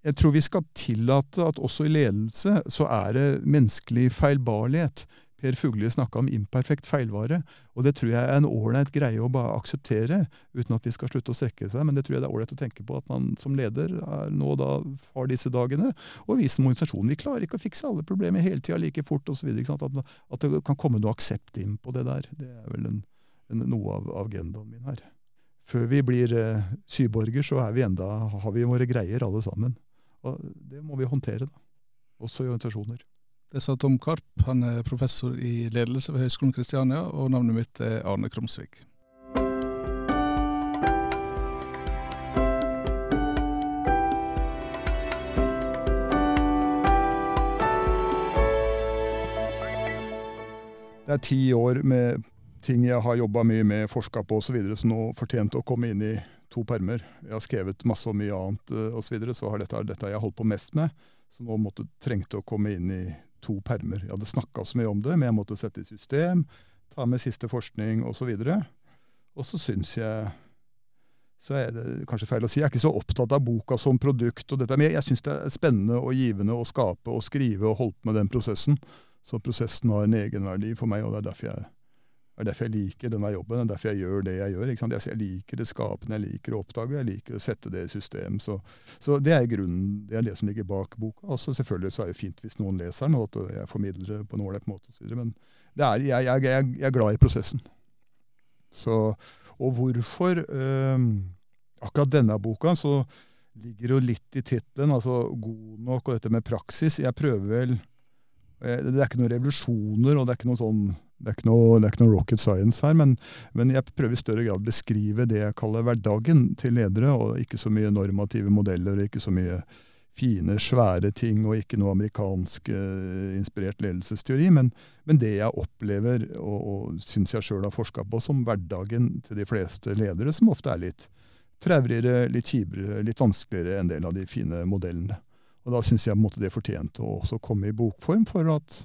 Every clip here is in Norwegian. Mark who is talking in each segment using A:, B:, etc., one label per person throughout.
A: jeg tror vi skal tillate at også i ledelse så er det menneskelig feilbarlighet. Per Fuglie snakka om imperfekt feilvare, og det tror jeg er en ålreit greie å bare akseptere, uten at vi skal slutte å strekke seg. Men det tror jeg det er ålreit å tenke på at man som leder nå da har disse dagene. Og vi som organisasjon vi klarer ikke å fikse alle problemer hele tida like fort osv. At, at det kan komme noe aksept inn på det der. Det er vel en, en, noe av agendaen min her. Før vi blir eh, syborger, så vi enda, har vi våre greier alle sammen. Og det må vi håndtere, da. Også i organisasjoner.
B: Det sa Tom Karp. Han er professor i ledelse ved Høgskolen Kristiania, og navnet mitt er Arne Krumsvik.
A: Det er ti år med ting jeg har jobba mye med, forska på osv., som nå fortjente å komme inn i to permer. Jeg har skrevet masse og mye annet osv., så, videre, så har dette, dette jeg holdt på mest med, så nå måtte, trengte å komme inn i to permer. Jeg hadde snakka så mye om det, men jeg måtte sette i system, ta med siste forskning osv. Og, og så syns jeg så er det kanskje feil å si, jeg er ikke så opptatt av boka som produkt, og dette, men jeg, jeg syns det er spennende og givende å skape og skrive og holde på med den prosessen. Så prosessen har en egenverdi for meg, og det er derfor jeg det er derfor jeg liker denne jobben, det er derfor jeg gjør det jeg gjør. Jeg liker det skapende, jeg liker å oppdage, jeg liker å sette det i system. Så, så det er grunnen, det er det som ligger bak boka. Altså selvfølgelig så er det fint hvis noen leser den, og at jeg formidler det på en ålreit måte osv. Men er, jeg, jeg, jeg, jeg, er glad i prosessen. Så, og hvorfor øh, akkurat denne boka, så ligger jo litt i tittelen, altså god nok og dette med praksis. Jeg prøver vel eh, Det er ikke noen revolusjoner, og det er ikke noe sånn det er, noe, er ikke noe, rocket science her, men, men, jeg prøver i større grad å beskrive det jeg kaller hverdagen til ledere, og ikke så mye normative modeller, ikke så mye fine, svære ting, og ikke noe amerikansk eh, inspirert ledelsesteori. Men, men, det jeg opplever, og, og syns jeg sjøl har forska på, som hverdagen til de fleste ledere, som ofte er litt traurigere, litt kjipere, litt vanskeligere en del av de fine modellene. Og Da syns jeg måtte det fortjente å også komme i bokform, for at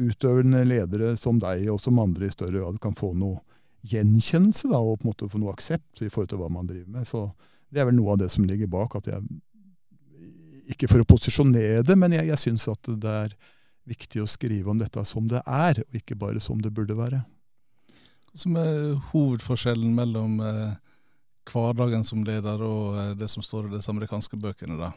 A: utøvende ledere som deg og som andre i større grad kan få noe gjenkjennelse da, og på en måte få noe aksept i forhold til hva man driver med. Så Det er vel noe av det som ligger bak. at jeg, Ikke for å posisjonere det, men jeg, jeg syns at det er viktig å skrive om dette som det er, og ikke bare som det burde være.
B: Hva som er hovedforskjellen mellom eh, hverdagen som leder og eh, det som står i disse amerikanske bøkene? da?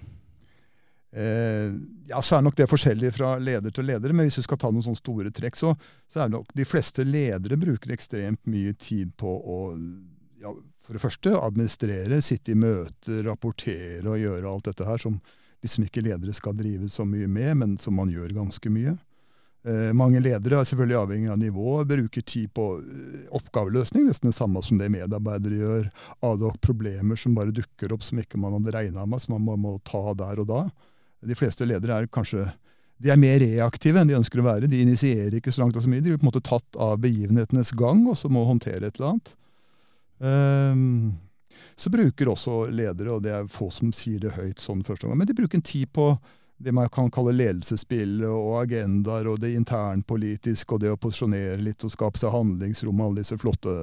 A: Eh, ja, så er nok det forskjellig fra leder til leder, men hvis du skal ta noen sånne store trekk, så, så er nok de fleste ledere bruker ekstremt mye tid på å ja, for det første administrere, sitte i møter, rapportere og gjøre alt dette her som liksom ikke ledere skal drive så mye med, men som man gjør ganske mye. Eh, mange ledere er selvfølgelig avhengig av nivå, bruker tid på eh, oppgaveløsning, nesten det samme som det medarbeidere gjør. Ad problemer som bare dukker opp som ikke man hadde regna med, som man må, må ta der og da. De fleste ledere er kanskje de er mer reaktive enn de ønsker å være. De initierer ikke så langt og så mye. De blir på en måte tatt av begivenhetenes gang og så må håndtere et eller annet. Um, så bruker også ledere, og det er få som sier det høyt sånn første gang, men de bruker en tid på det man kan kalle ledelsesspill og agendaer og det internpolitiske og det å posisjonere litt og skape seg handlingsrom og alle disse flotte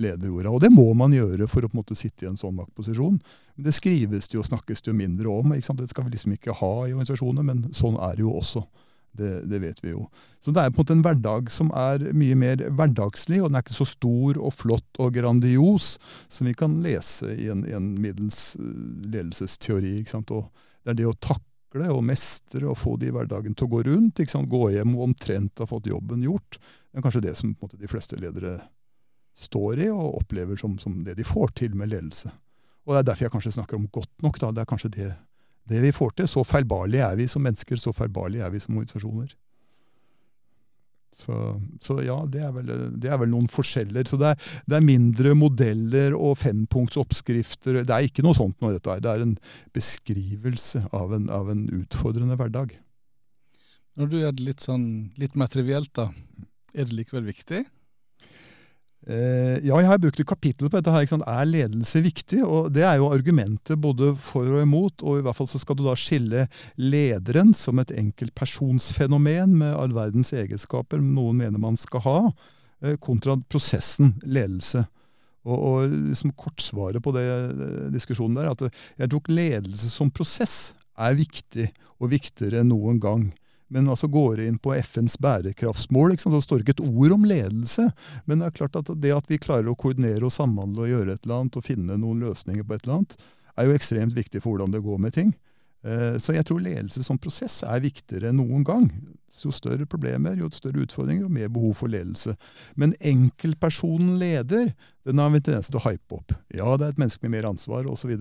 A: lederorda. Og det må man gjøre for å på en måte sitte i en sånn maktposisjon. Det skrives det jo og snakkes det jo mindre om. ikke sant? Det skal vi liksom ikke ha i organisasjoner, men sånn er det jo også. Det, det, vet vi jo. Så det er på en måte en hverdag som er mye mer hverdagslig, og den er ikke så stor og flott og grandios som vi kan lese i en, i en middels eh, ledelsesteori. ikke sant? Og det er det å takle og mestre og få de hverdagen til å gå rundt. ikke sant? Gå hjem og omtrent ha fått jobben gjort. Det er kanskje det som på en måte, de fleste ledere står i og opplever som, som, det de får til med ledelse. Og Det er derfor jeg kanskje snakker om godt nok. Da. Det er kanskje det, det vi får til. Så feilbarlige er vi som mennesker, så feilbarlige er vi som organisasjoner. Så, så, ja, det er, vel, det er, vel, noen forskjeller. Så det er, det er mindre modeller og fempunktsoppskrifter. Det er ikke noe sånt noe, dette her. Det er en beskrivelse av en, av en utfordrende hverdag.
B: Når du gjør det litt, sånn, litt mer trivielt, da, er det likevel viktig?
A: Eh, ja, jeg har brukt et kapittel på dette. her, Er ledelse viktig? Og Det er jo argumentet både for og imot. og i hvert fall så skal du da skille lederen som et enkeltpersonsfenomen med all verdens egenskaper noen mener man skal ha, eh, kontra prosessen ledelse. Og, og liksom Kortsvaret på det eh, diskusjonen der at jeg tok ledelse som prosess er viktig, og viktigere enn noen gang. Men altså går inn på FNs bærekraftsmål, ikke sant? så står ikke et ord om ledelse. Men det er klart at det at vi klarer å koordinere og samhandle og gjøre et eller annet, og finne noen løsninger på et eller annet, er jo ekstremt viktig for hvordan det går med ting. Eh, så jeg tror ledelse som prosess er viktigere enn noen gang. Jo større problemer, jo større utfordringer, jo mer behov for ledelse. Men enkeltpersonen leder, den har vi tendens til å hype opp. Ja, det er et menneske med mer ansvar osv.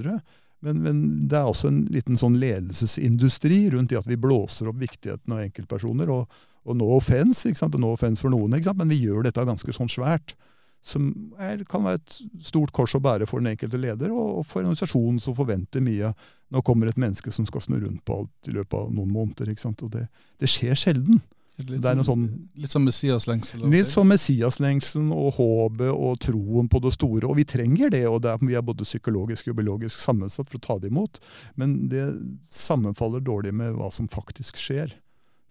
A: Men, men det er også en liten sånn ledelsesindustri rundt det at vi blåser opp viktigheten av enkeltpersoner. Og, og no offense, ikke sant? no offense for noen, ikke sant? men vi gjør dette ganske sånn svært. Som er, kan være et stort kors å bære for den enkelte leder, og, og for en organisasjon som forventer mye. Nå kommer et menneske som skal snu rundt på alt i løpet av noen måneder. ikke sant? Og det, det skjer sjelden.
B: Litt, som, sånn, litt som Messiaslengsel?
A: Litt som Messiaslengselen og håpet og troen på det store. Og vi trenger det, og det er, vi er både psykologisk og biologisk sammensatt for å ta det imot. Men det sammenfaller dårlig med hva som faktisk skjer.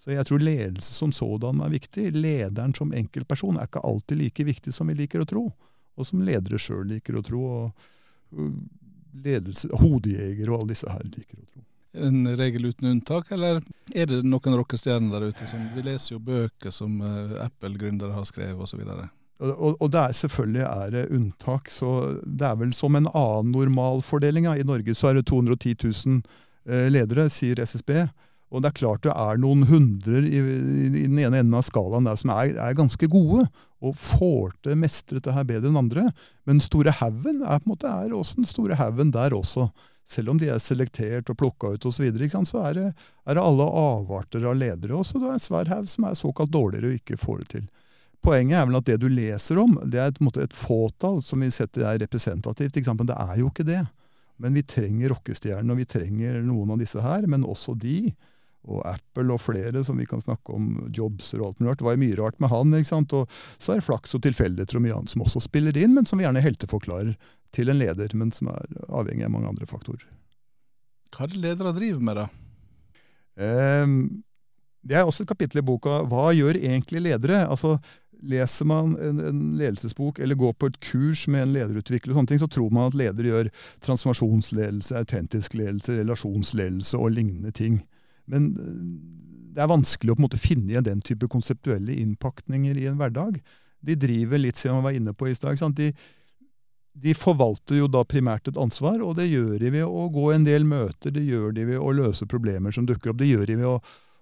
A: Så jeg tror ledelse som sådan er viktig. Lederen som enkeltperson er ikke alltid like viktig som vi liker å tro. Og som ledere sjøl liker å tro. og ledelse, Hodejegere og alle disse her liker å tro
B: en regel uten unntak, eller er det noen rockestjerner der ute som Vi leser jo bøker som uh, Apple-gründere har skrevet osv.
A: Og, og det er selvfølgelig er det unntak. så Det er vel som en annen normalfordeling. I Norge så er det 210 000 uh, ledere, sier SSB. Og det er klart det er noen hundrer i, i, den ene enden av skalaen der som er, er, ganske gode, og får til å mestre dette her bedre enn andre. Men store haugen er på en måte er også den store haugen der også selv om de er selektert og plukka ut osv., så, så er det, er det alle avarter av ledere også. Det er en svær haug som er såkalt dårligere og ikke får det til. Poenget er vel at det du leser om, det er et, et fåtall som vi setter er representativt. Men det er jo ikke det. Men vi trenger rockestjernene, og vi trenger noen av disse her. Men også de, og Apple og flere som vi kan snakke om, Jobser og alt mulig rart. Det var mye rart med han. ikke sant? Og så er det flaks og tilfeldigheter og mye annet som også spiller inn, men som vi gjerne helteforklarer til en leder, men som er avhengig av mange andre faktorer.
B: Hva er det ledere driver med, da?
A: Eh, det er også et kapittel i boka Hva gjør egentlig ledere? Altså, Leser man en, en, ledelsesbok eller går på et kurs med en lederutvikler, og sånne ting, så tror man at ledere gjør transformasjonsledelse, autentisk ledelse, relasjonsledelse og lignende ting. Men eh, det er vanskelig å på en måte finne igjen den type konseptuelle innpakninger i en hverdag. De driver litt, som jeg var inne på i stad. De, de forvalter jo da primært et ansvar, og det gjør de ved å gå en del møter, det gjør de ved å løse problemer som dukker opp. Det gjør de ved å,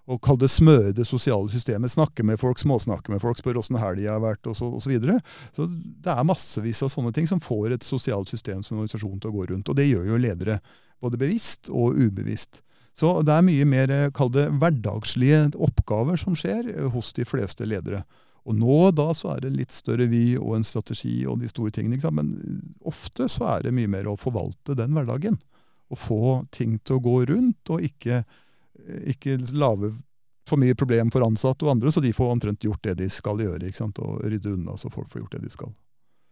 A: å kalle det smøre det sosiale systemet, snakke med folk, småsnakke med folk, spørre åssen helga har vært, osv. Så, så, så det er massevis av sånne ting som får et sosialt system som en organisasjon til å gå rundt. Og det gjør jo ledere, både bevisst og ubevisst. Så det er mye mer kall det hverdagslige oppgaver som skjer eh, hos de fleste ledere. Og nå da så er det litt større vi og en strategi og de store tingene. Men ofte så er det mye mer å forvalte den hverdagen. Å få ting til å gå rundt, og ikke, ikke lage for mye problem for ansatte og andre, så de får omtrent gjort det de skal gjøre. Og rydde unna så folk får gjort det de skal.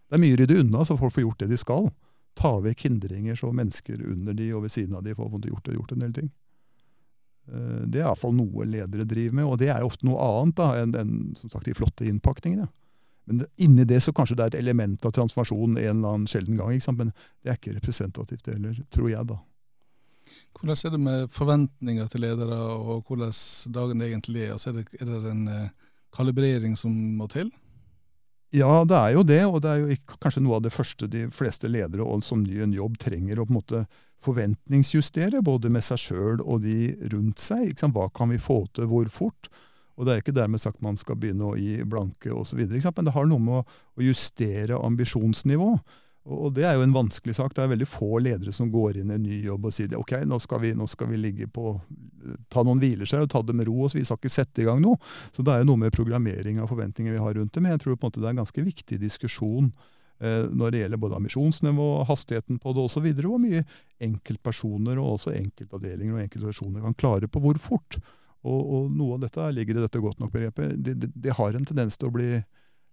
A: Det er mye å rydde unna så folk får gjort det de skal. Ta vekk hindringer så mennesker under de og ved siden av de får gjort, gjort en del ting. Eh, det er iallfall noe ledere driver med, og det er jo ofte noe annet da, enn, enn som sagt, de flotte innpakningene. Men inni det så kanskje det er et element av transformasjon en eller annen sjelden gang. Men det er ikke representativt heller, tror jeg, da.
B: Hvordan er det med forventninger til ledere, og hvordan dagen egentlig er? Altså er, det, er det en eh, kalibrering som må til?
A: Ja, det er jo det, og det er jo kanskje noe av det første de fleste ledere og som ny en jobb trenger å på en måte forventningsjustere, både med seg sjøl og de rundt seg. Hva kan vi få til, hvor fort? Og Det er ikke dermed sagt man skal begynne å gi blanke osv., men det har noe med å justere ambisjonsnivå. Og Det er jo en vanskelig sak. Det er veldig få ledere som går inn i en ny jobb og sier ok, nå skal vi, nå skal vi ligge på, ta noen hvileskjær og ta det med ro. og Vi skal ikke sette i gang noe. Så Det er jo noe med programmering av forventninger vi har rundt det. Men jeg tror på en måte det er en ganske viktig diskusjon når det gjelder både ambisjonsnivå, hastigheten på det osv. Hvor mye enkeltpersoner og også enkeltavdelinger og enkeltorganisasjoner kan klare på hvor fort. Og, og, Noe av dette ligger i dette godt nok-begrepet. Det, det, det har en tendens til å bli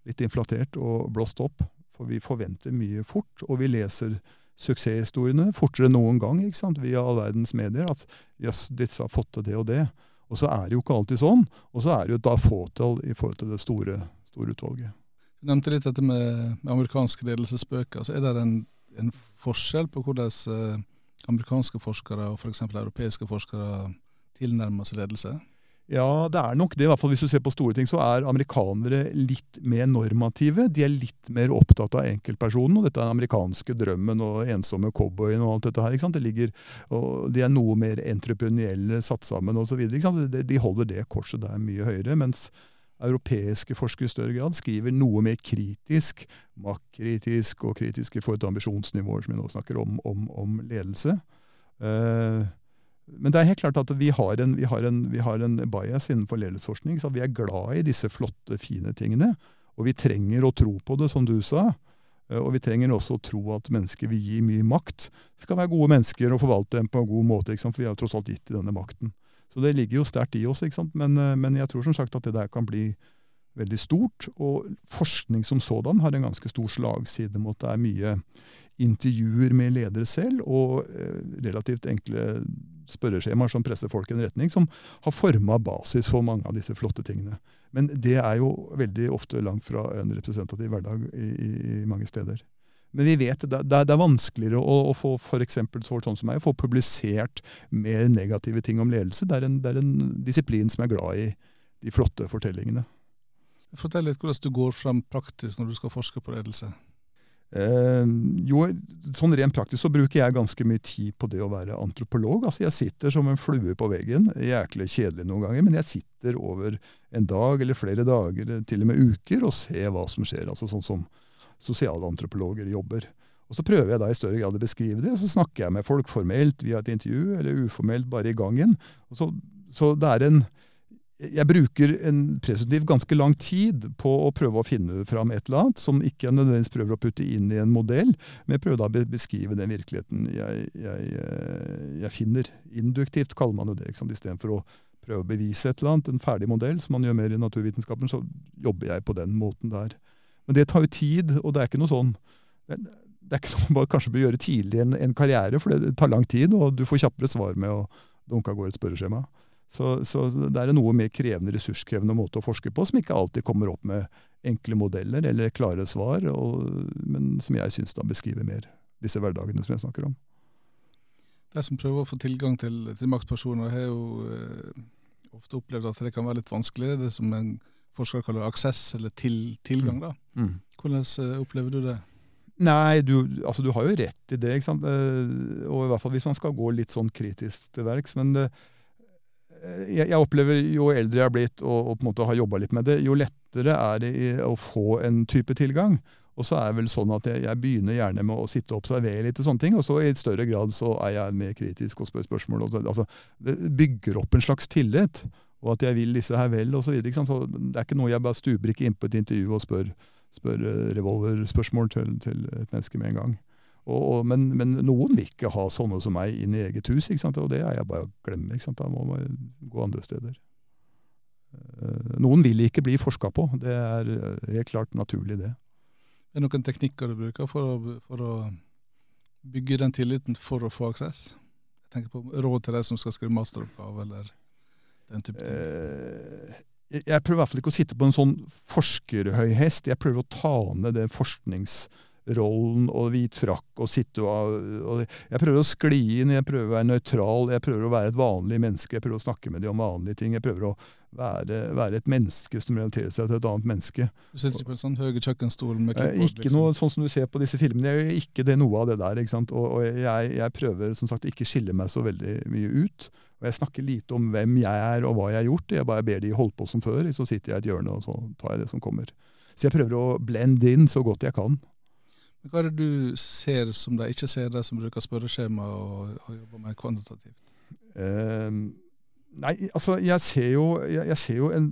A: litt inflatert og blåst opp for vi forventer mye fort, og vi leser suksesshistoriene fortere enn noen gang ikke sant? via all verdens medier. At jøss, yes, disse har fått til det og det. Og så er det jo ikke alltid sånn. Og så er det jo da fåtall i forhold til det store, store utvalget.
B: Du nevnte litt dette med, med amerikanske ledelsesbøker. Så er det en, en forskjell på hvordan uh, amerikanske forskere og f.eks. For europeiske forskere tilnærmer seg ledelse?
A: Ja, det er nok det. I hvert fall Hvis du ser på store ting, så er amerikanere litt mer normative. De er litt mer opptatt av enkeltpersonen og dette er den amerikanske drømmen og ensomme cowboyen og alt dette her. ikke sant? Det ligger, De er noe mer entreprenørielle, satt sammen osv. De holder det korset der mye høyere. Mens europeiske forskere i større grad skriver noe mer kritisk, maktkritisk og kritisk i forhold til ambisjonsnivåer, som vi nå snakker om, om, om ledelse. Uh, men det er helt klart at vi har en, vi har en, vi har en bias innenfor ledelsesforskning. Så vi er glad i disse flotte, fine tingene. Og vi trenger å tro på det, som du sa. Eh, og vi trenger også å tro at mennesker vil gi mye makt. Skal være gode mennesker og forvalte dem på en god måte. For vi har tross alt gitt denne makten. Så det ligger jo sterkt i oss. Men, sant? men, jeg tror som sagt at det der kan bli veldig stort. Og forskning som sådan har en ganske stor slagside mot det er mye intervjuer med ledere selv, og eh, relativt enkle spørreskjemaer som presser folk i en retning, som har forma basis for mange av disse flotte tingene. Men det er jo veldig ofte langt fra en representativ hverdag i, i mange steder. Men vi vet det, det, er vanskeligere å, å få for eksempel, sånn som meg, å få publisert mer negative ting om ledelse. Det er, en, det er en disiplin som er glad i de flotte fortellingene.
B: Fortell litt hvordan du går frem praktisk når du skal forske på ledelse.
A: Eh, jo, sånn Rent praktisk så bruker jeg ganske mye tid på det å være antropolog. Altså Jeg sitter som en flue på veggen. Jæklig kjedelig noen ganger, men jeg sitter over en dag eller flere dager, til og med uker, og ser hva som skjer. altså Sånn som sosialantropologer jobber. Og Så prøver jeg da i større grad å beskrive det, og så snakker jeg med folk formelt via et intervju, eller uformelt bare i gangen. Så, så det er en jeg bruker en presumptiv ganske lang tid på å prøve å finne fram et eller annet som ikke jeg nødvendigvis prøver å putte inn i en modell, men jeg prøver da å beskrive den virkeligheten jeg, jeg, eh, jeg finner. Induktivt kaller man jo det. Istedenfor å prøve å bevise et eller annet, en ferdig modell, som man gjør mer i naturvitenskapen, så jobber jeg på den måten der. Men det tar jo tid, og det er ikke noe sånn det er ikke noe man kanskje bør gjøre tidlig i en, en karriere, for det tar lang tid, og du får kjappere svar med å dunke av gårde et spørreskjema. Så, så, det er en noe mer krevende, ressurskrevende måte å forske på, som ikke alltid kommer opp med enkle modeller eller klare svar, og, men som jeg syns beskriver mer disse hverdagene som jeg snakker om.
B: De som prøver å få tilgang til, til maktpersoner, har jo eh, ofte opplevd at det kan være litt vanskelig. Det som en forsker kaller aksess, eller til, tilgang. da. Mm. mm. Hvordan eh, opplever du det?
A: Nei, du, altså, du, har jo rett i det. ikke sant? Eh, og i hvert fall hvis man skal gå litt sånn kritisk til verks. Men det, Eh, jeg, jeg, opplever jo eldre jeg har blitt og, og på en måte har jobba litt med det, jo lettere er det å få en type tilgang. Og så er det vel sånn at jeg, jeg, begynner gjerne med å sitte og observere litt, og sånne ting, og så i større grad så er jeg mer kritisk og spør spørsmål. Og så, altså, det bygger opp en slags tillit, og at jeg vil disse her vel, osv. Så, videre, så det er ikke noe jeg bare stuper ikke inn på et intervju og spør, spør eh, revolverspørsmål til, til et menneske med en gang. Og, og, men, men, noen vil ikke ha sånne som meg inn i eget hus, og det er jeg bare å glemme. Da må man gå andre steder. Eh, noen vil ikke bli forska på. Det er eh, helt klart naturlig, det.
B: Er det noen teknikker du bruker for å, for å bygge den tilliten for å få aksess? Jeg tenker på råd til deg som skal skrive masteroppgave, eller den type ting.
A: Eh, jeg prøver i hvert fall ikke å sitte på en sånn forskerhøy hest. Jeg prøver å ta ned det forsknings rollen og hvit frakk og sitte og, og, Jeg prøver å skli inn, jeg prøver å være nøytral, jeg prøver å være et vanlig menneske. Jeg prøver å snakke med dem om vanlige ting. Jeg prøver å være, være et menneske som relaterer seg til et annet menneske.
B: Du sitter ikke på en sånn høy kjøkkenstol med
A: klippbord? Eh, ikke liksom. noe sånn som du ser på disse filmene. Jeg gjør ikke det noe av det der. ikke sant? Og, og jeg, jeg, prøver som sagt ikke skille meg så veldig mye ut. Og jeg snakker lite om hvem jeg er og hva jeg har gjort. Jeg bare ber de holde på som før, så sitter jeg i et hjørne og så tar jeg det som kommer. Så jeg prøver å blende inn så godt jeg kan.
B: Hva er det du ser som de ikke ser, de som bruker spørreskjema og, og jobber mer kvantitativt?
A: Um, nei, altså jeg ser jo, jeg, jeg ser jo en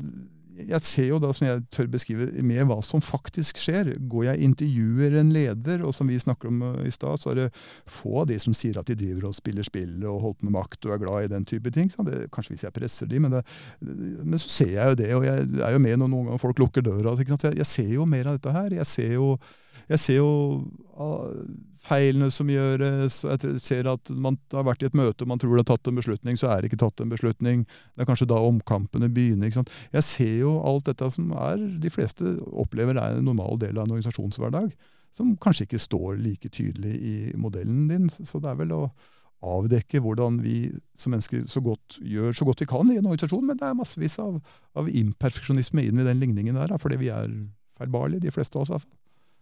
A: jeg ser jo da, som jeg tør beskrive, med hva som faktisk skjer. Går jeg intervjuer en leder, og som vi snakker om eh, i stad, så er det få av de som sier at de driver og spiller spill og holder på med makt og er glad i den type ting. Det, kanskje hvis jeg presser de, men, det, men, så ser jeg jo det, og jeg er jo med når noen ganger folk lukker døra. Jeg, jeg ser jo mer av dette her. Jeg ser jo jeg ser jo ah, feilene som gjøres. Jeg ser at man har vært i et møte og man tror det er tatt en beslutning, så er det ikke tatt en beslutning. Det er kanskje da omkampene begynner. Jeg ser jo alt dette som er, de fleste opplever er en normal del av en organisasjonshverdag. Som kanskje ikke står like tydelig i modellen din. Så det er vel å avdekke hvordan vi som mennesker så godt, gjør så godt vi kan i en organisasjon, men det er massevis av, av imperfeksjonisme inn i den ligningen der, fordi vi er feilbarlige, de fleste av oss i hvert fall.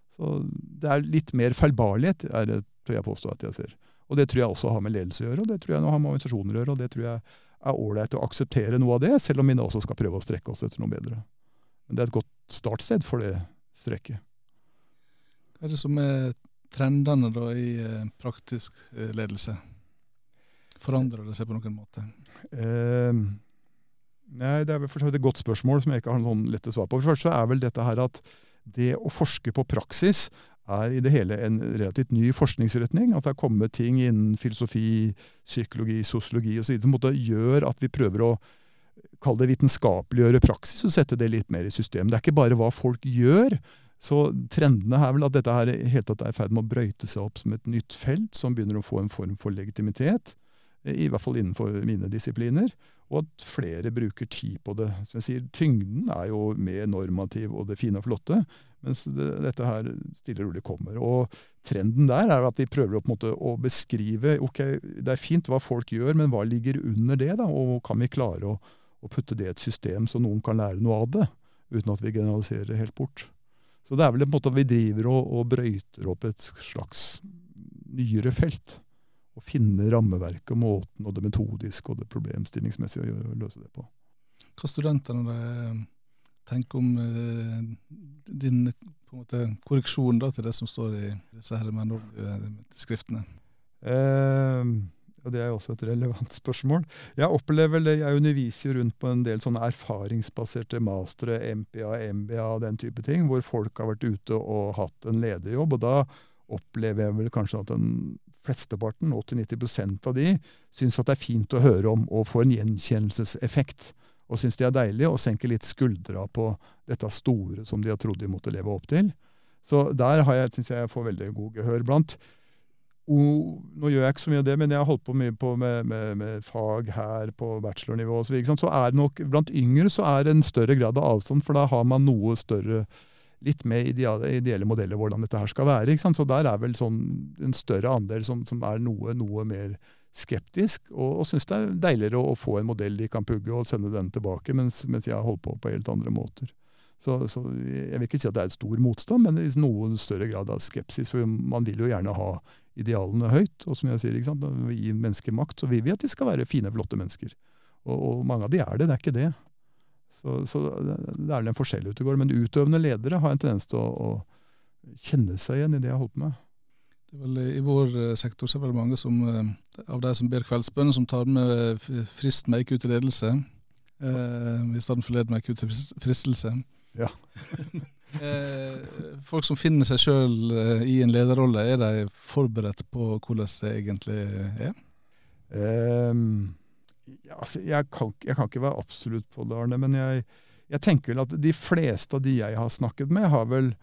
A: Så det er litt mer feilbarlighet, er det tør jeg påstå at jeg ser. Og det tror jeg også har med ledelse å gjøre, og det tror jeg har med organisasjoner å gjøre, og det tror jeg er ålreit å akseptere noe av det, selv om vi nå også skal prøve å strekke oss etter noe bedre. Men det er et godt startsted for det strekket.
B: Hva er det som er trendene da i eh, praktisk eh, ledelse? Forandrer det seg på noen måte?
A: Eh, nei, Det er vel for så et godt spørsmål som jeg ikke har noen lette svar på. For det første er vel dette her at det å forske på praksis er i det hele en relativt ny forskningsretning. At det er kommet ting innen filosofi, psykologi, sosiologi osv. som gjør at vi prøver å kalle det vitenskapeliggjøre praksis og sette det litt mer i system. Det er ikke bare hva folk gjør. Så trendene er vel at dette her helt tatt er i ferd med å brøyte seg opp som et nytt felt som begynner å få en form for legitimitet. I hvert fall innenfor mine disipliner. Og at flere bruker tid på det. Som jeg sier, Tyngden er jo mer normativ og det fine og flotte. Mens det, dette her stille og rolig kommer. Og trenden der er at vi prøver å, måte, å, beskrive ok, Det er fint hva folk gjør, men hva ligger under det? da, Og kan vi klare å, å putte det i et system så noen kan lære noe av det? Uten at vi generaliserer helt bort. Så det er vel en måte at vi driver og, og brøyter opp et slags nyere felt. Og finne rammeverket og måten og det metodiske og det problemstillingsmessige å løse det på.
B: Hva studentene tenker om eh, din måte, korreksjon da, til det som står i disse her skriftene?
A: Eh, og Det er også et relevant spørsmål. Jeg opplever det, jeg underviser rundt på en del sånne erfaringsbaserte mastere, MPA, MBA den type ting, hvor folk har vært ute og hatt en lederjobb. og Da opplever jeg vel kanskje at den flesteparten, 80-90% av de, syns at det er fint å høre om og få en gjenkjennelseseffekt og syns de er deilig, og senker litt skuldra på dette store som de har trodd de måtte leve opp til. Så der har jeg, synes jeg får veldig god gehør blant. Og, nå gjør jeg ikke så mye av det, men jeg har holdt på mye på med, med, med fag her på bachelornivå osv. Så, så er det nok, blant yngre så er det en større grad av avstand, for da har man noe større litt med ideelle, ideelle modeller hvordan dette her skal være. Så der er vel sånn en større andel som, som er noe, noe mer skeptisk, og, og syns det er deiligere å, å, få en modell de kan pugge og sende den tilbake, mens, mens jeg har holdt på på helt andre måter. Så, så, Jeg vil ikke si at det er stor motstand, men i noen større grad av skepsis. For man vil jo gjerne ha idealene høyt. Og som jeg sier, ikke sant? når vi gir mennesker makt, så vil vi at de skal være fine, flotte mennesker. Og, og mange av de er det, det er ikke det. Så, så det er vel en forskjell ute og går. Men utøvende ledere har en tendens til å, å kjenne seg igjen i det jeg har holdt på med.
B: Vel, I vår eh, sektor så er det mange som, eh, av de som ber kveldsbønn, som tar med frist meg ikke ut i ledelse, eh, i stedet for led meg ikke ut til fristelse.
A: Ja.
B: eh, folk som finner seg sjøl eh, i en lederrolle, er de forberedt på hvordan det egentlig er?
A: Um, altså, jeg, kan, jeg, kan, ikke være absolutt på det, Arne, men jeg, jeg tenker vel at de fleste av de jeg har snakket med, har vel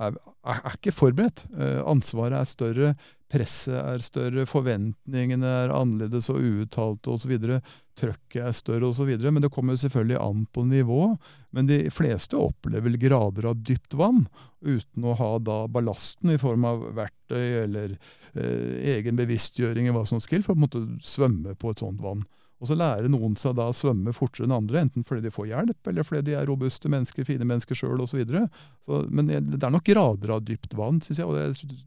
A: er, er ikke forberedt. Eh, ansvaret er større, presset er større, forventningene er annerledes og uuttalte osv. Trøkket er større osv. Men det kommer selvfølgelig an på nivå. Men de fleste opplever grader av dypt vann, uten å ha da ballasten i form av verktøy eller eh, egen bevisstgjøring i hva som skal til for å måtte svømme på et sånt vann. Og så lærer noen seg da å svømme fortere enn andre, enten fordi de får hjelp, eller fordi de er robuste mennesker, fine mennesker sjøl osv. Men det er nok grader av dypt vann, syns jeg. og det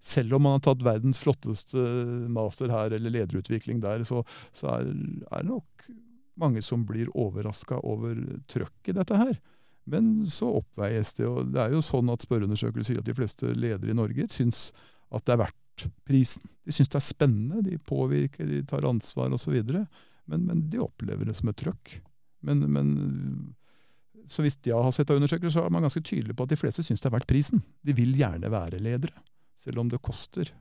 A: selv om man har tatt verdens flotteste master her, eller lederutvikling der, så, så er, er, det nok mange som blir overraska over trøkket i dette her. Men så oppveies det. og Det er jo sånn at spørreundersøkelser sier at de fleste ledere i Norge syns at det er verdt prisen. De syns det er spennende, de påvirker, de tar ansvar osv. Men, men de opplever det som et trøkk. Men, men så hvis jeg har sett av undersøkelser, så er man ganske tydelig på at de fleste syns det er verdt prisen. De vil gjerne være ledere, selv om det koster.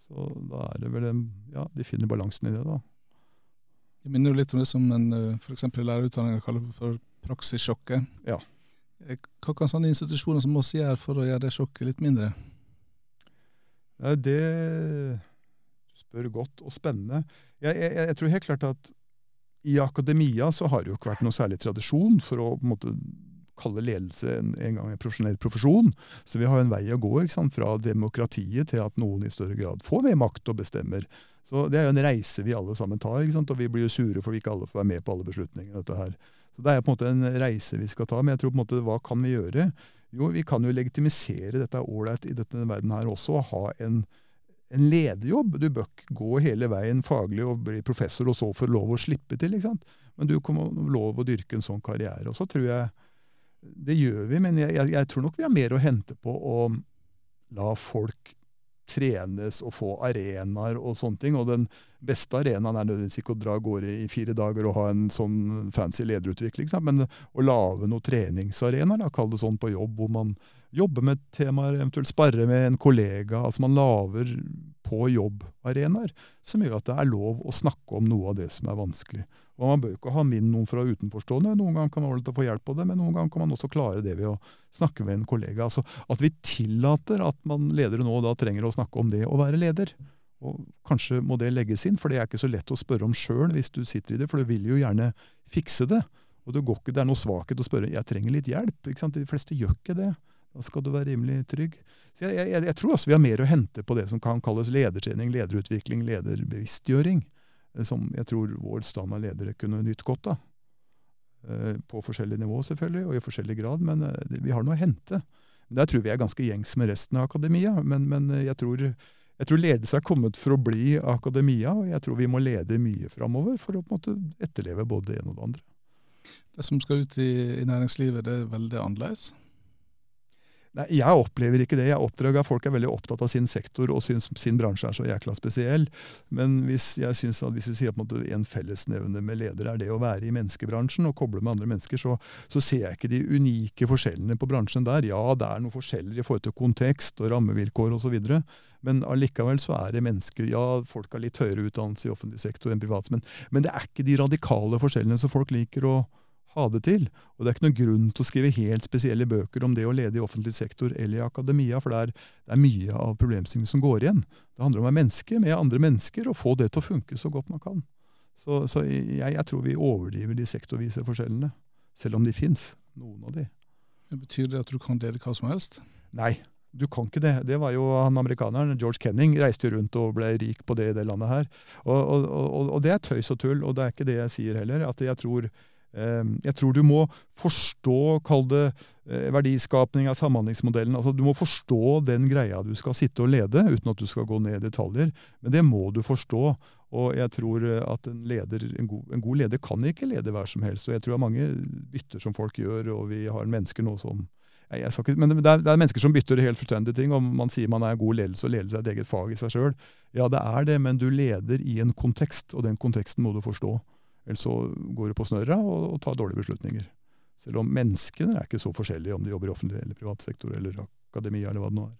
A: Så da er det vel en, Ja, de finner balansen i det, da.
B: Det minner jo litt om det som en eh, f.eks. lærerutdanninga kaller for praksissjokket.
A: Ja.
B: Eh, hva kan sånne institusjoner som oss gjøre for å gjøre det sjokket litt mindre?
A: Det spør godt og spennende. Jeg, jeg, jeg, tror helt klart at i akademia så har det jo ikke vært noe særlig tradisjon for å måte kalle ledelse en, en gang en profesjonell profesjon. Så vi har en vei å gå fra demokratiet til at noen i større grad får mer makt og bestemmer Så Det er jo en reise vi alle sammen tar, og vi blir jo sure for vi ikke alle får være med på alle beslutninger. dette her. Så Det er på en måte en reise vi skal ta, men jeg tror på en måte, hva kan vi gjøre? Jo, vi kan jo legitimisere dette ålreit i denne verden her også, og ha en, en lederjobb. Du bør ikke gå hele veien faglig og bli professor og så få lov å slippe til. ikke sant? Men du kommer lov å dyrke en sånn karriere. Og så tror jeg Det gjør vi, men jeg, jeg, jeg tror nok vi har mer å hente på å la folk trenes og få arenaer og sånne ting. Og den beste arenaen er nødvendigvis ikke å dra av gårde i fire dager og ha en sånn fancy lederutvikling, men å lage noen treningsarenaer, kall det sånn på jobb, hvor man jobber med temaer, eventuelt sparre med en kollega. altså Man lager på jobbarenaer som gjør at det er lov å snakke om noe av det som er vanskelig. Og Man bør ikke ha min noen fra utenforstående. Noen ganger kan man få hjelp på det, men noen ganger kan man også klare det ved å snakke med en kollega. Altså At vi tillater at man ledere nå og da trenger å snakke om det å være leder. Og Kanskje må det legges inn, for det er ikke så lett å spørre om sjøl hvis du sitter i det. For du vil jo gjerne fikse det. Og det, går ikke, det er noe svakhet å spørre jeg trenger litt hjelp. De fleste gjør ikke det. Da skal du være rimelig trygg. Så jeg, jeg, jeg tror også vi har mer å hente på det som kan kalles ledertrening, lederutvikling, lederbevisstgjøring. Eh, som jeg tror vår stand av ledere kunne nytt godt av. Eh, på forskjellig nivå, selvfølgelig, og i forskjellig grad, men eh, vi har noe å hente. Der tror vi er ganske gjengs med resten av akademia, men, men jeg, tror, jeg, tror, ledelse er kommet for å bli akademia, og jeg tror vi må lede mye framover for å på en måte etterleve både det ene og det andre.
B: Det som skal ut i, i næringslivet, det er veldig annerledes?
A: Nei, Jeg opplever ikke det. Jeg oppdrager at folk er veldig opptatt av sin sektor og syns sin bransje er så jækla spesiell. Men hvis jeg synes at hvis vi sier at en fellesnevner med ledere er det å være i menneskebransjen og koble med andre mennesker, så, så, ser jeg ikke de unike forskjellene på bransjen der. Ja, det er noen forskjeller i forhold til kontekst og rammevilkår osv. Men allikevel så er det mennesker Ja, folk har litt høyere utdannelse i offentlig sektor enn privat, men, men det er ikke de radikale forskjellene som folk liker å ha det til. Og det er ikke noen grunn til å skrive helt spesielle bøker om det å lede i offentlig sektor eller i akademia, for det er, det er mye av problemstillingen som går igjen. Det handler om å være menneske med andre mennesker og få det til å funke så godt man kan. Så, så jeg, jeg, tror vi overdriver de sektorvise forskjellene, selv om de fins, noen av de.
B: Betyr det at du kan lede hva som helst?
A: Nei, du kan ikke det. Det var jo han amerikaneren, George Kenning, reiste rundt og ble rik på det i det landet her. Og, og, og, og det er tøys og tull, og det er ikke det jeg sier heller. at jeg tror jeg tror du må forstå, kall det eh, verdiskapning av samhandlingsmodellen. altså Du må forstå den greia du skal sitte og lede, uten at du skal gå ned i detaljer. Men det må du forstå. Og jeg tror eh, at en, leder, en, god, en god leder kan ikke lede hver som helst. Og jeg tror det er mange bytter som folk gjør, og vi har mennesker nå som ikke, men det er, det er, mennesker som bytter helt fullstendige ting. og Man sier man er god ledelse og ledelse er et eget fag i seg sjøl. Ja, det er det, men du leder i en kontekst, og den konteksten må du forstå. Ellers så går du på snørra og, og tar dårlige beslutninger. Selv om menneskene er ikke så forskjellige om de jobber i offentlig eller privat sektor eller akademia eller hva det nå er.